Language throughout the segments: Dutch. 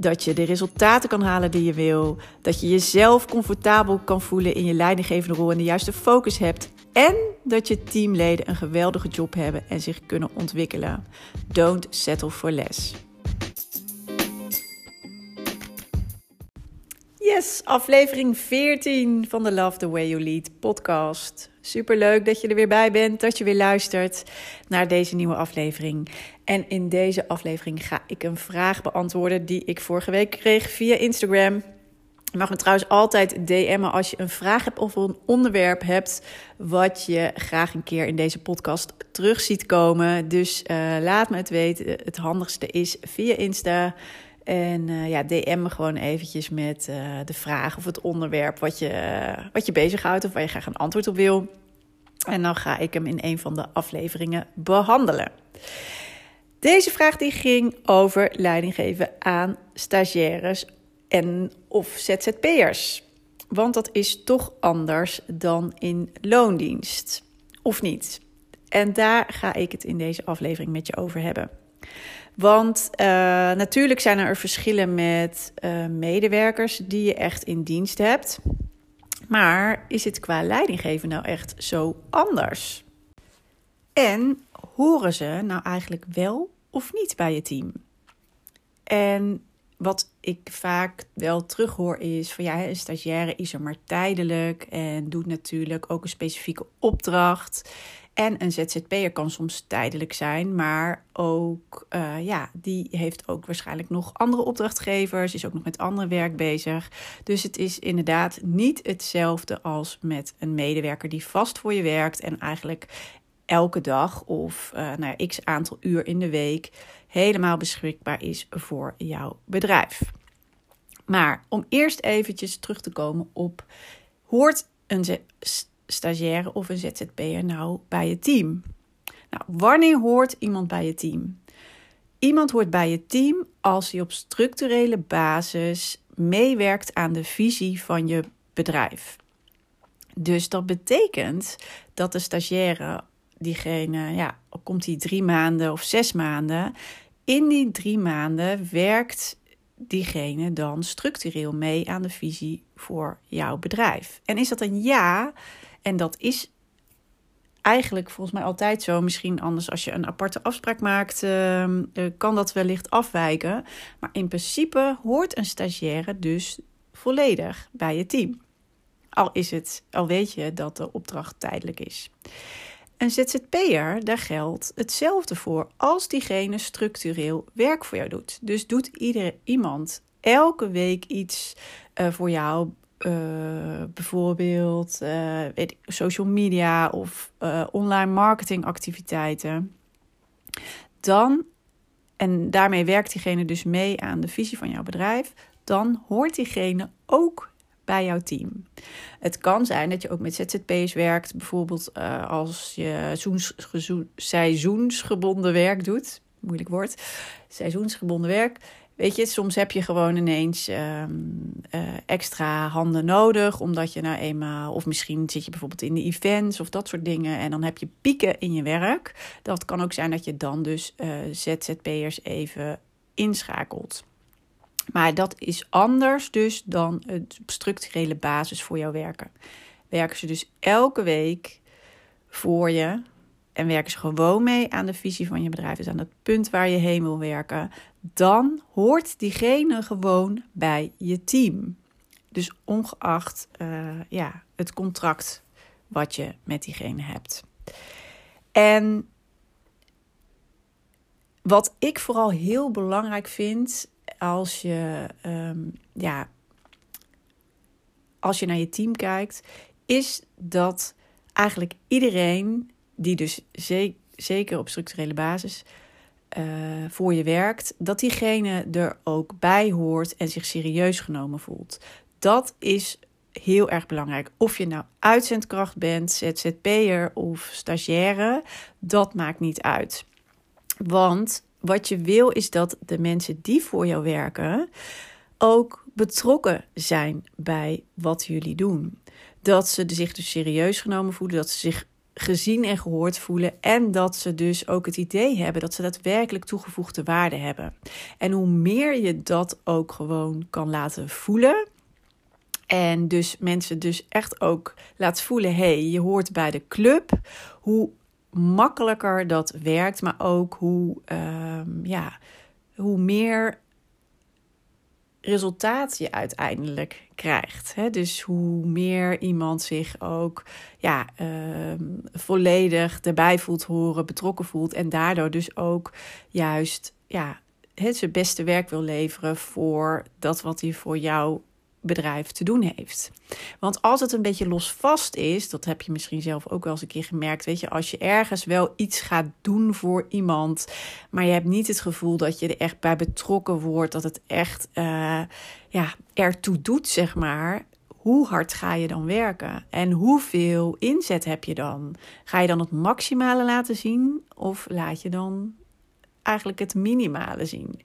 Dat je de resultaten kan halen die je wil. Dat je jezelf comfortabel kan voelen in je leidinggevende rol en de juiste focus hebt. En dat je teamleden een geweldige job hebben en zich kunnen ontwikkelen. Don't settle for less. Yes, aflevering 14 van de Love the Way You Lead podcast. Super leuk dat je er weer bij bent, dat je weer luistert naar deze nieuwe aflevering. En in deze aflevering ga ik een vraag beantwoorden die ik vorige week kreeg via Instagram. Je mag me trouwens altijd DM'en als je een vraag hebt of een onderwerp hebt wat je graag een keer in deze podcast terug ziet komen. Dus uh, laat me het weten. Het handigste is via Insta. En uh, ja, DM me gewoon eventjes met uh, de vraag of het onderwerp wat je, uh, wat je bezighoudt of waar je graag een antwoord op wil. En dan ga ik hem in een van de afleveringen behandelen. Deze vraag die ging over leiding geven aan stagiaires en of ZZP'ers. Want dat is toch anders dan in loondienst. Of niet? En daar ga ik het in deze aflevering met je over hebben. Want uh, natuurlijk zijn er verschillen met uh, medewerkers die je echt in dienst hebt. Maar is het qua leidinggeven nou echt zo anders? En horen ze nou eigenlijk wel of niet bij je team? En wat ik vaak wel terughoor is van ja, een stagiaire is er maar tijdelijk en doet natuurlijk ook een specifieke opdracht. En een ZZP'er kan soms tijdelijk zijn, maar ook, uh, ja, die heeft ook waarschijnlijk nog andere opdrachtgevers, is ook nog met ander werk bezig. Dus het is inderdaad niet hetzelfde als met een medewerker die vast voor je werkt en eigenlijk elke dag of uh, nou ja, x aantal uur in de week helemaal beschikbaar is voor jouw bedrijf. Maar om eerst eventjes terug te komen op, hoort een stagiaire of een ZZP'er nou bij je team? Nou, wanneer hoort iemand bij je team? Iemand hoort bij je team als hij op structurele basis meewerkt aan de visie van je bedrijf. Dus dat betekent dat de stagiaire, diegene, ja, komt hij drie maanden of zes maanden, in die drie maanden werkt diegene dan structureel mee aan de visie voor jouw bedrijf. En is dat een ja, en dat is eigenlijk volgens mij altijd zo. Misschien anders als je een aparte afspraak maakt, uh, kan dat wellicht afwijken. Maar in principe hoort een stagiaire dus volledig bij je team. Al, is het, al weet je dat de opdracht tijdelijk is. Een ZZP'er, daar geldt hetzelfde voor als diegene structureel werk voor jou doet. Dus doet ieder, iemand elke week iets uh, voor jou uh, bijvoorbeeld uh, weet social media of uh, online marketingactiviteiten, dan, en daarmee werkt diegene dus mee aan de visie van jouw bedrijf, dan hoort diegene ook bij jouw team. Het kan zijn dat je ook met ZZP's werkt, bijvoorbeeld als je seizoensgebonden werk doet. Moeilijk woord. Seizoensgebonden werk Weet je, soms heb je gewoon ineens um, uh, extra handen nodig, omdat je nou eenmaal, of misschien zit je bijvoorbeeld in de events of dat soort dingen, en dan heb je pieken in je werk. Dat kan ook zijn dat je dan dus uh, ZZP'ers even inschakelt. Maar dat is anders dus dan het structurele basis voor jou werken. Werken ze dus elke week voor je en werken ze gewoon mee aan de visie van je bedrijf, dus aan het punt waar je heen wil werken, dan hoort diegene gewoon bij je team. Dus ongeacht uh, ja, het contract wat je met diegene hebt. En wat ik vooral heel belangrijk vind als je, um, ja, als je naar je team kijkt, is dat eigenlijk iedereen die dus zeker op structurele basis eh, voor je werkt, dat diegene er ook bij hoort en zich serieus genomen voelt. Dat is heel erg belangrijk. Of je nou uitzendkracht bent, ZZP'er of stagiaire, dat maakt niet uit. Want wat je wil is dat de mensen die voor jou werken ook betrokken zijn bij wat jullie doen. Dat ze zich dus serieus genomen voelen, dat ze zich gezien en gehoord voelen en dat ze dus ook het idee hebben dat ze daadwerkelijk toegevoegde waarde hebben. En hoe meer je dat ook gewoon kan laten voelen, en dus mensen dus echt ook laat voelen: hey, je hoort bij de club. Hoe makkelijker dat werkt, maar ook hoe, ehm, ja, hoe meer resultaat je uiteindelijk krijgt. Hè? Dus hoe meer iemand zich ook ja, ehm, volledig erbij voelt horen, betrokken voelt en daardoor dus ook juist ja, het zijn beste werk wil leveren voor dat wat hij voor jou bedrijf te doen heeft. Want als het een beetje losvast is, dat heb je misschien zelf ook wel eens een keer gemerkt, weet je, als je ergens wel iets gaat doen voor iemand, maar je hebt niet het gevoel dat je er echt bij betrokken wordt, dat het echt uh, ja, ertoe doet, zeg maar. Hoe hard ga je dan werken? En hoeveel inzet heb je dan? Ga je dan het maximale laten zien? Of laat je dan eigenlijk het minimale zien?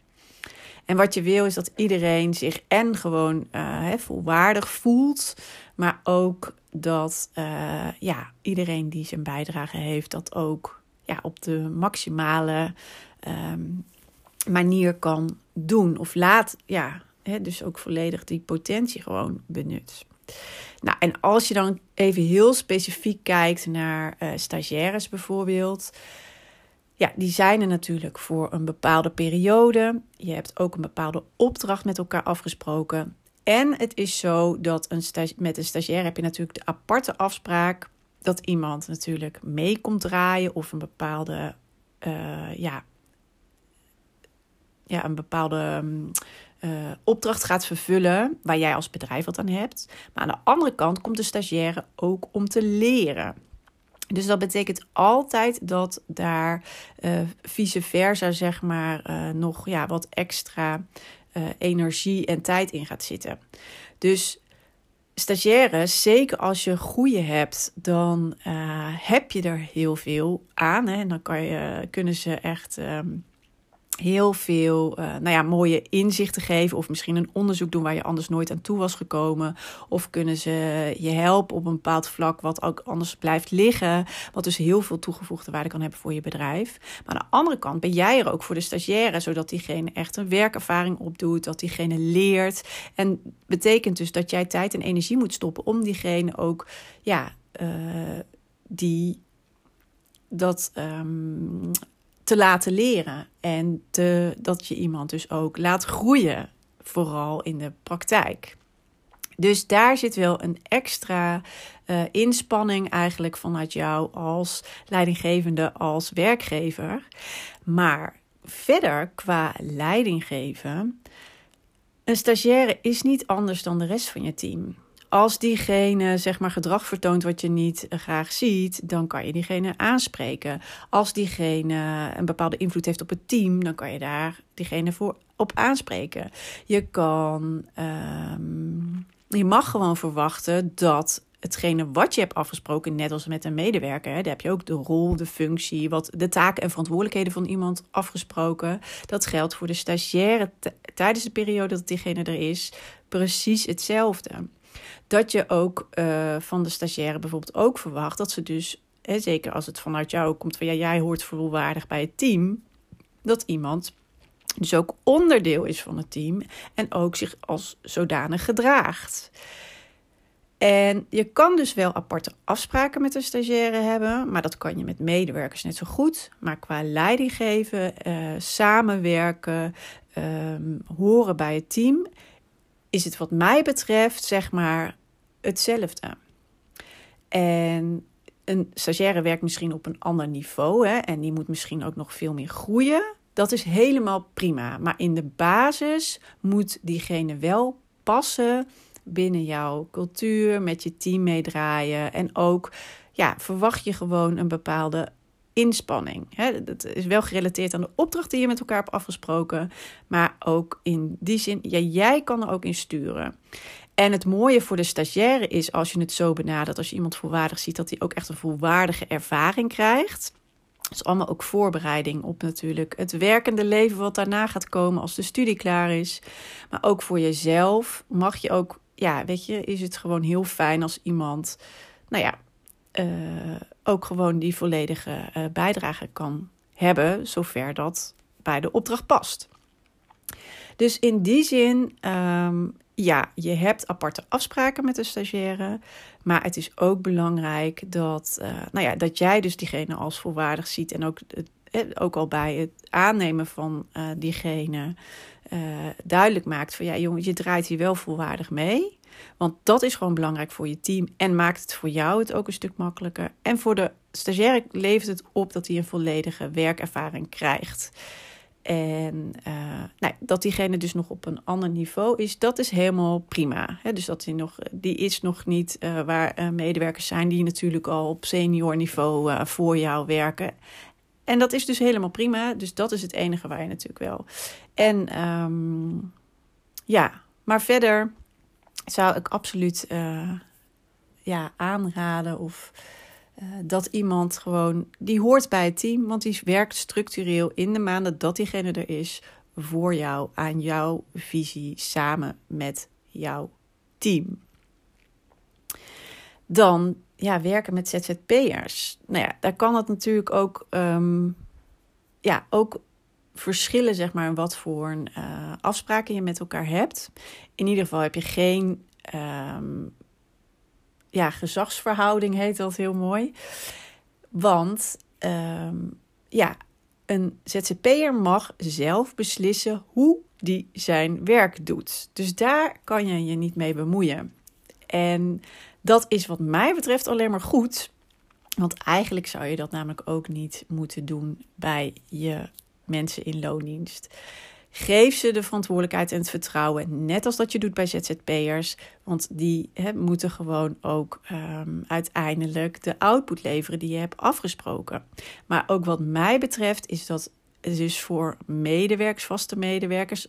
En wat je wil is dat iedereen zich en gewoon uh, volwaardig voelt, maar ook dat uh, ja, iedereen die zijn bijdrage heeft, dat ook ja, op de maximale um, manier kan doen. Of laat, ja, dus ook volledig die potentie gewoon benut. Nou, en als je dan even heel specifiek kijkt naar uh, stagiaires bijvoorbeeld ja, die zijn er natuurlijk voor een bepaalde periode. Je hebt ook een bepaalde opdracht met elkaar afgesproken. En het is zo dat een met een stagiair heb je natuurlijk de aparte afspraak dat iemand natuurlijk mee komt draaien of een bepaalde, uh, ja, ja, een bepaalde uh, opdracht gaat vervullen waar jij als bedrijf wat aan hebt. Maar aan de andere kant komt de stagiaire ook om te leren. Dus dat betekent altijd dat daar uh, vice versa, zeg maar, uh, nog ja, wat extra uh, energie en tijd in gaat zitten. Dus stagiaires, zeker als je goede hebt, dan heb je er heel veel aan. Hè? En dan kan je, kunnen ze echt. Um, heel veel uh, nou ja, mooie inzichten geven. Of misschien een onderzoek doen waar je anders nooit aan toe was gekomen. Of kunnen ze je helpen op een bepaald vlak wat ook anders blijft liggen. Wat dus heel veel toegevoegde waarde kan hebben voor je bedrijf. Maar aan de andere kant ben jij er ook voor de stagiaire. Zodat diegene echt een werkervaring opdoet. Dat diegene leert. En betekent dus dat jij tijd en energie moet stoppen om diegene ook ja, uh, die dat um, te laten leren. En te, dat je iemand dus ook laat groeien, vooral in de praktijk. Dus daar zit wel een extra uh, inspanning eigenlijk vanuit jou als leidinggevende, als werkgever. Maar verder qua leidinggeven, een stagiaire is niet anders dan de rest van je team als diegene zeg maar gedrag vertoont wat je niet eh, graag ziet, dan kan je diegene aanspreken. Als diegene een bepaalde invloed heeft op het team, dan kan je daar diegene voor op aanspreken. Je kan, um, je mag gewoon verwachten dat hetgene wat je hebt afgesproken, net als met een medewerker, hè, daar heb je ook de rol, de functie, wat de taken en verantwoordelijkheden van iemand afgesproken. Dat geldt voor de stagiaire tijdens de periode dat diegene er is, precies hetzelfde dat je ook uh, van de stagiaire bijvoorbeeld ook verwacht dat ze dus, hè, zeker als het vanuit jou komt van ja, jij hoort volwaardig bij het team, dat iemand dus ook onderdeel is van het team en ook zich als zodanig gedraagt. En je kan dus wel aparte afspraken met een stagiaire hebben, maar dat kan je met medewerkers net zo goed. Maar qua leiding geven, uh, samenwerken, um, horen bij het team, is het wat mij betreft, zeg maar, hetzelfde. En een stagiaire werkt misschien op een ander niveau hè, en die moet misschien ook nog veel meer groeien. Dat is helemaal prima. Maar in de basis moet diegene wel passen binnen jouw cultuur, met je team meedraaien. En ook ja, verwacht je gewoon een bepaalde inspanning. Hè? Dat is wel gerelateerd aan de opdracht die je met elkaar hebt afgesproken. Maar ook in die zin, ja, jij kan er ook in sturen. En het mooie voor de stagiaire is, als je het zo benadert, als je iemand volwaardig ziet, dat hij ook echt een volwaardige ervaring krijgt. Dat is allemaal ook voorbereiding op natuurlijk het werkende leven wat daarna gaat komen als de studie klaar is. Maar ook voor jezelf mag je ook, ja, weet je, is het gewoon heel fijn als iemand, nou ja, uh, ook gewoon die volledige uh, bijdrage kan hebben, zover dat bij de opdracht past. Dus in die zin, um, ja, je hebt aparte afspraken met de stagiaire. Maar het is ook belangrijk dat, uh, nou ja, dat jij dus diegene als volwaardig ziet. En ook, ook al bij het aannemen van diegene duidelijk maakt van ja, jongen, je draait hier wel volwaardig mee. Want dat is gewoon belangrijk voor je team en maakt het voor jou het ook een stuk makkelijker. En voor de stagiaire levert het op dat hij een volledige werkervaring krijgt. En uh, nou, dat diegene dus nog op een ander niveau is, dat is helemaal prima. dus dat hij nog, die is nog niet uh, waar uh, medewerkers zijn die natuurlijk al op senior niveau voor jou werken. En dat is dus helemaal prima. Dus dat is het enige waar je natuurlijk wel. En um, ja, maar verder zou ik absoluut ja, aanraden of uh, dat iemand gewoon, die hoort bij het team, want die werkt structureel in de maanden dat diegene er is voor jou, aan jouw visie, samen met jouw team. Dan ja, werken met ZZP'ers. Nou ja, daar kan het natuurlijk ook, um, ja, ook verschillen, zeg maar, wat voor uh, afspraken je met elkaar hebt. In ieder geval heb je geen um, ja, gezagsverhouding heet dat heel mooi. Want um, ja, een ZZP'er mag zelf beslissen hoe die zijn werk doet. Dus daar kan je je niet mee bemoeien. En dat is wat mij betreft alleen maar goed. Want eigenlijk zou je dat namelijk ook niet moeten doen bij je mensen in loondienst. Geef ze de verantwoordelijkheid en het vertrouwen, net als dat je doet bij ZZP'ers. Want die moeten gewoon ook um, uiteindelijk de output leveren die je hebt afgesproken. Maar ook wat mij betreft is dat dus voor medewerkers, vaste medewerkers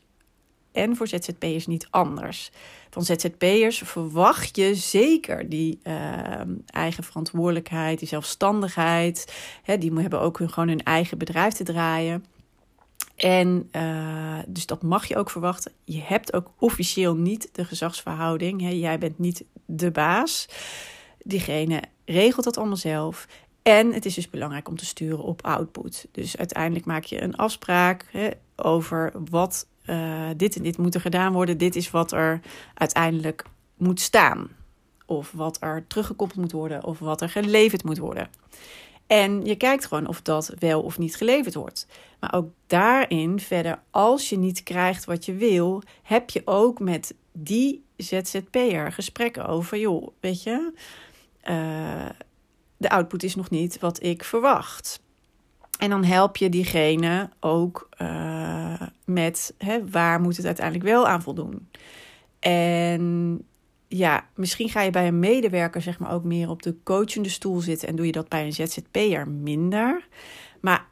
en voor ZZP'ers niet anders. Van ZZP'ers verwacht je zeker die uh, eigen verantwoordelijkheid, die zelfstandigheid. Hè, die hebben ook hun, gewoon hun eigen bedrijf te draaien. En uh, dus dat mag je ook verwachten. Je hebt ook officieel niet de gezagsverhouding. Hè? Jij bent niet de baas. Diegene regelt dat allemaal zelf. En het is dus belangrijk om te sturen op output. Dus uiteindelijk maak je een afspraak hè, over wat uh, dit en dit moet er gedaan worden. Dit is wat er uiteindelijk moet staan. Of wat er teruggekoppeld moet worden. Of wat er geleverd moet worden. En je kijkt gewoon of dat wel of niet geleverd wordt. Maar ook daarin verder, als je niet krijgt wat je wil, heb je ook met die ZZP'er gesprekken over, joh, weet je, uh, de output is nog niet wat ik verwacht. En dan help je diegene ook uh, met hè, waar moet het uiteindelijk wel aan voldoen. En ja, misschien ga je bij een medewerker zeg maar ook meer op de coachende stoel zitten en doe je dat bij een ZZP'er minder. Maar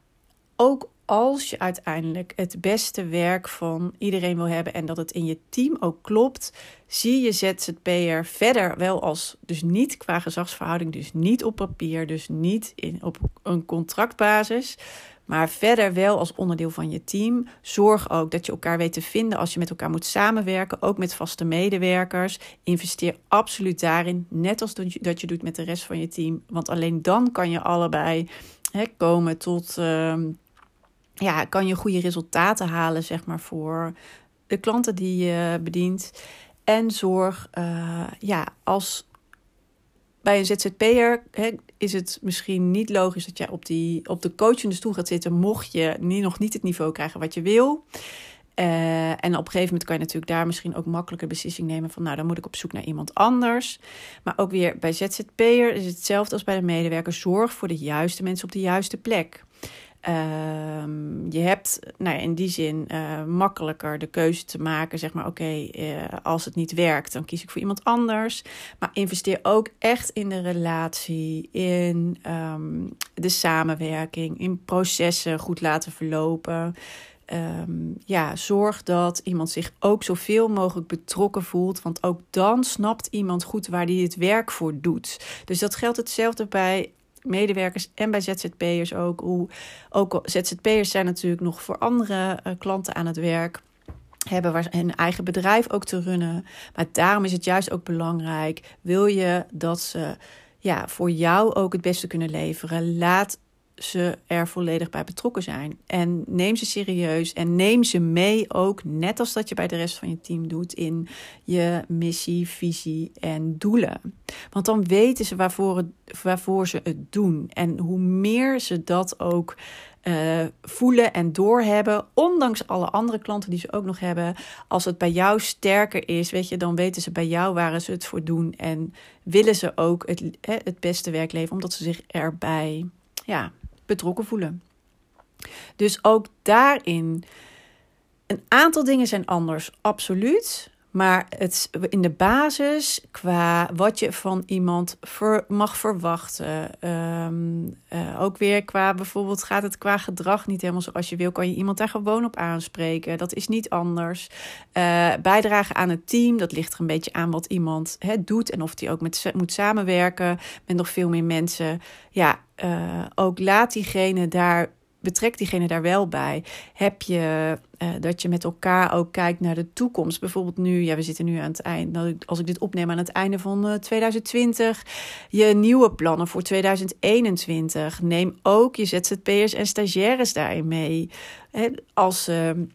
ook als je uiteindelijk het beste werk van iedereen wil hebben en dat het in je team ook klopt, zie je ZZP'er verder wel als, dus niet qua gezagsverhouding, dus niet op papier, dus niet in, op een contractbasis, maar verder wel als onderdeel van je team. Zorg ook dat je elkaar weet te vinden als je met elkaar moet samenwerken, ook met vaste medewerkers. Investeer absoluut daarin, net als dat je doet met de rest van je team. Want alleen dan kan je allebei hè, komen tot. Uh, ja, kan je goede resultaten halen, zeg maar, voor de klanten die je bedient. En zorg, uh, ja, als bij een ZZP'er is het misschien niet logisch dat jij op, die, op de coachende stoel gaat zitten, mocht je niet, nog niet het niveau krijgen wat je wil. Uh, en op een gegeven moment kan je natuurlijk daar misschien ook makkelijker beslissing nemen van, nou, dan moet ik op zoek naar iemand anders. Maar ook weer bij ZZP'er is hetzelfde als bij de medewerker. Zorg voor de juiste mensen op de juiste plek. Uh, je hebt nou ja, in die zin uh, makkelijker de keuze te maken. Zeg maar, oké, uh, als het niet werkt, dan kies ik voor iemand anders. Maar investeer ook echt in de relatie, in um, de samenwerking, in processen goed laten verlopen. Um, ja, zorg dat iemand zich ook zoveel mogelijk betrokken voelt. Want ook dan snapt iemand goed waar hij het werk voor doet. Dus dat geldt hetzelfde bij medewerkers en bij ZZP'ers ook. Hoe, ook ZZP'ers zijn natuurlijk nog voor andere uh, klanten aan het werk hebben hun eigen bedrijf ook te runnen. Maar daarom is het juist ook belangrijk. Wil je dat ze ja, voor jou ook het beste kunnen leveren? Laat ze er volledig bij betrokken zijn. En neem ze serieus en neem ze mee ook, net als dat je bij de rest van je team doet, in je missie, visie en doelen. Want dan weten ze waarvoor, het, waarvoor ze het doen. En hoe meer ze dat ook uh, voelen en doorhebben, ondanks alle andere klanten die ze ook nog hebben, als het bij jou sterker is, weet je, dan weten ze bij jou waar ze het voor doen en willen ze ook het, het beste werk leveren, omdat ze zich erbij ja, betrokken voelen. Dus ook daarin, een aantal dingen zijn anders, absoluut. Maar het, in de basis, qua wat je van iemand mag verwachten. Ehm, eh, ook weer qua bijvoorbeeld gaat het qua gedrag niet helemaal zoals je wil. Kan je iemand daar gewoon op aanspreken. Dat is niet anders. Uh, bijdragen aan het team, dat ligt er een beetje aan wat iemand hè, doet. En of die ook met, moet samenwerken met nog veel meer mensen. Ja, uh, ook laat diegene daar betrek diegene daar wel bij. Heb je uh, dat je met elkaar ook kijkt naar de toekomst? Bijvoorbeeld nu, ja, we zitten nu aan het einde, als ik dit opneem aan het einde van uh, 2020, je nieuwe plannen voor 2021. Neem ook je ZZP'ers en stagiaires daarin mee. Als ze.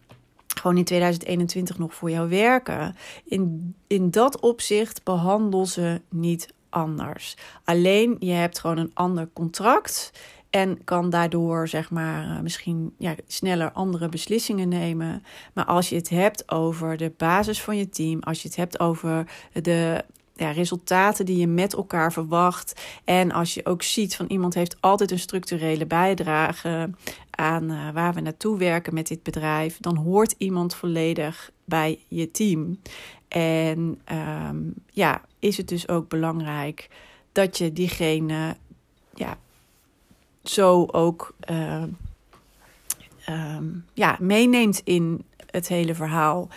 Gewoon in 2021 nog voor jou werken. In, in dat opzicht behandel ze niet anders. Alleen je hebt gewoon een ander contract. En kan daardoor, zeg maar, eh, misschien ja, sneller andere beslissingen nemen. Maar als je het hebt over de basis van je team, als je het hebt over de ja, resultaten die je met elkaar verwacht. En als je ook ziet van iemand heeft altijd een structurele bijdrage aan uh, waar we naartoe werken met dit bedrijf, dan hoort iemand volledig bij je team. En um, ja, is het dus ook belangrijk dat je diegene ja, zo ook uh, ja, meeneemt in het hele verhaal.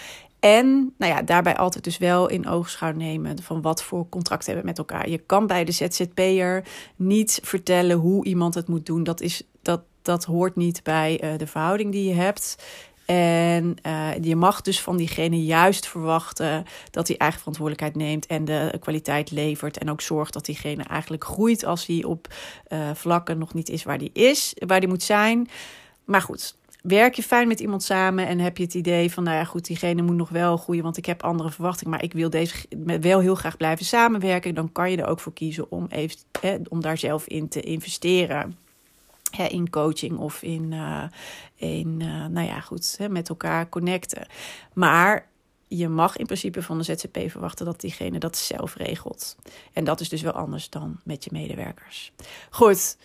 En nou ja, daarbij altijd dus wel in oogschouw nemen van wat voor contract hebben we met elkaar. Je kan bij de ZZP'er niet vertellen hoe iemand het moet doen. Dat, is, dat, dat hoort niet bij uh, de verhouding die je hebt. En uh, je mag dus van diegene juist verwachten dat hij eigen verantwoordelijkheid neemt en de kwaliteit levert. En ook zorgt dat diegene eigenlijk groeit als hij op uh, vlakken nog niet is waar hij is, waar hij moet zijn. Maar goed, werk je fijn met iemand samen en heb je het idee van, nou ja, goed, diegene moet nog wel groeien, want ik heb andere verwachtingen, maar ik wil deze wel heel graag blijven samenwerken. Dan kan je er ook voor kiezen om, even, hè, om daar zelf in te investeren in coaching of in, uh, in uh, nou ja, goed, met elkaar connecten. Maar je mag in principe van de ZZP verwachten dat diegene dat zelf regelt. En dat is dus wel anders dan met je medewerkers. Goed,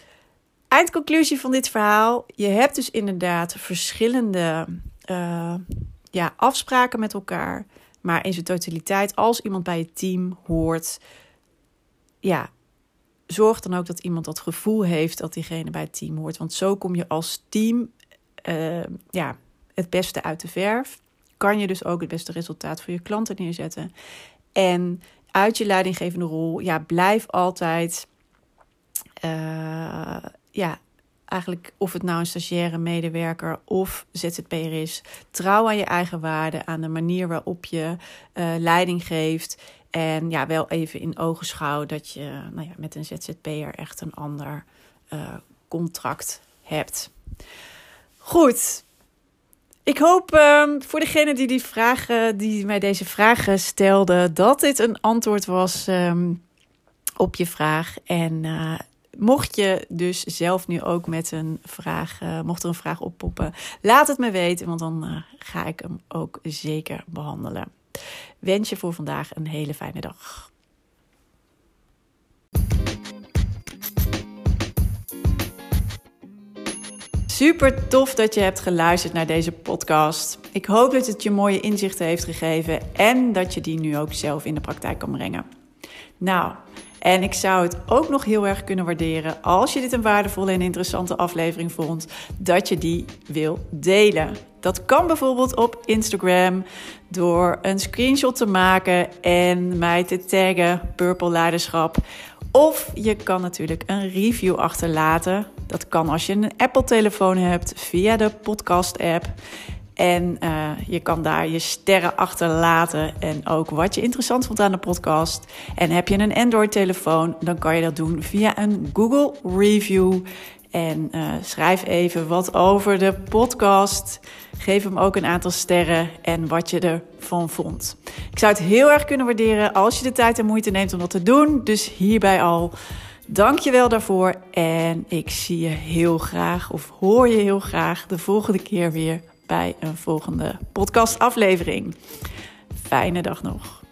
eindconclusie van dit verhaal. Je hebt dus inderdaad verschillende uh, ja, afspraken met elkaar. Maar in zijn totaliteit, als iemand bij je team hoort, ja, zorg dan ook dat iemand dat gevoel heeft dat diegene bij het team hoort. Want zo kom je als team uh, ja, het beste uit de verf. Kan je dus ook het beste resultaat voor je klanten neerzetten. En uit je leidinggevende rol, ja, blijf altijd, uh, ja, eigenlijk of het nou een stagiaire medewerker of ZZP'er is, trouw aan je eigen waarden, aan de manier waarop je uh, leiding geeft. En ja, wel even in ogenschouw dat je nou ja, met een ZZP'er echt een ander uh, contract hebt. Goed. Ik hoop uh, voor degene die, die, vragen, die mij deze vragen stelde, dat dit een antwoord was um, op je vraag. En uh, mocht je dus zelf nu ook met een vraag, uh, mocht er een vraag oppoppen, laat het me weten, want dan ga ik hem ook zeker behandelen wens je voor vandaag een hele fijne dag. Super tof dat je hebt geluisterd naar deze podcast. Ik hoop dat het je mooie inzichten heeft gegeven en dat je die nu ook zelf in de praktijk kan brengen. Nou, en ik zou het ook nog heel erg kunnen waarderen als je dit een waardevolle en interessante aflevering vond, dat je die wil delen. Dat kan bijvoorbeeld op Instagram door een screenshot te maken en mij te taggen Purple Leiderschap. Of je kan natuurlijk een review achterlaten. Dat kan als je een Apple-telefoon hebt via de podcast-app. En uh, je kan daar je sterren achterlaten en ook wat je interessant vond aan de podcast. En heb je een Android-telefoon, dan kan je dat doen via een Google Review. En uh, schrijf even wat over de podcast. Geef hem ook een aantal sterren en wat je ervan vond. Ik zou het heel erg kunnen waarderen als je de tijd en moeite neemt om dat te doen. Dus hierbij al. Dank je wel daarvoor. En ik zie je heel graag, of hoor je heel graag, de volgende keer weer bij een volgende podcastaflevering. Fijne dag nog.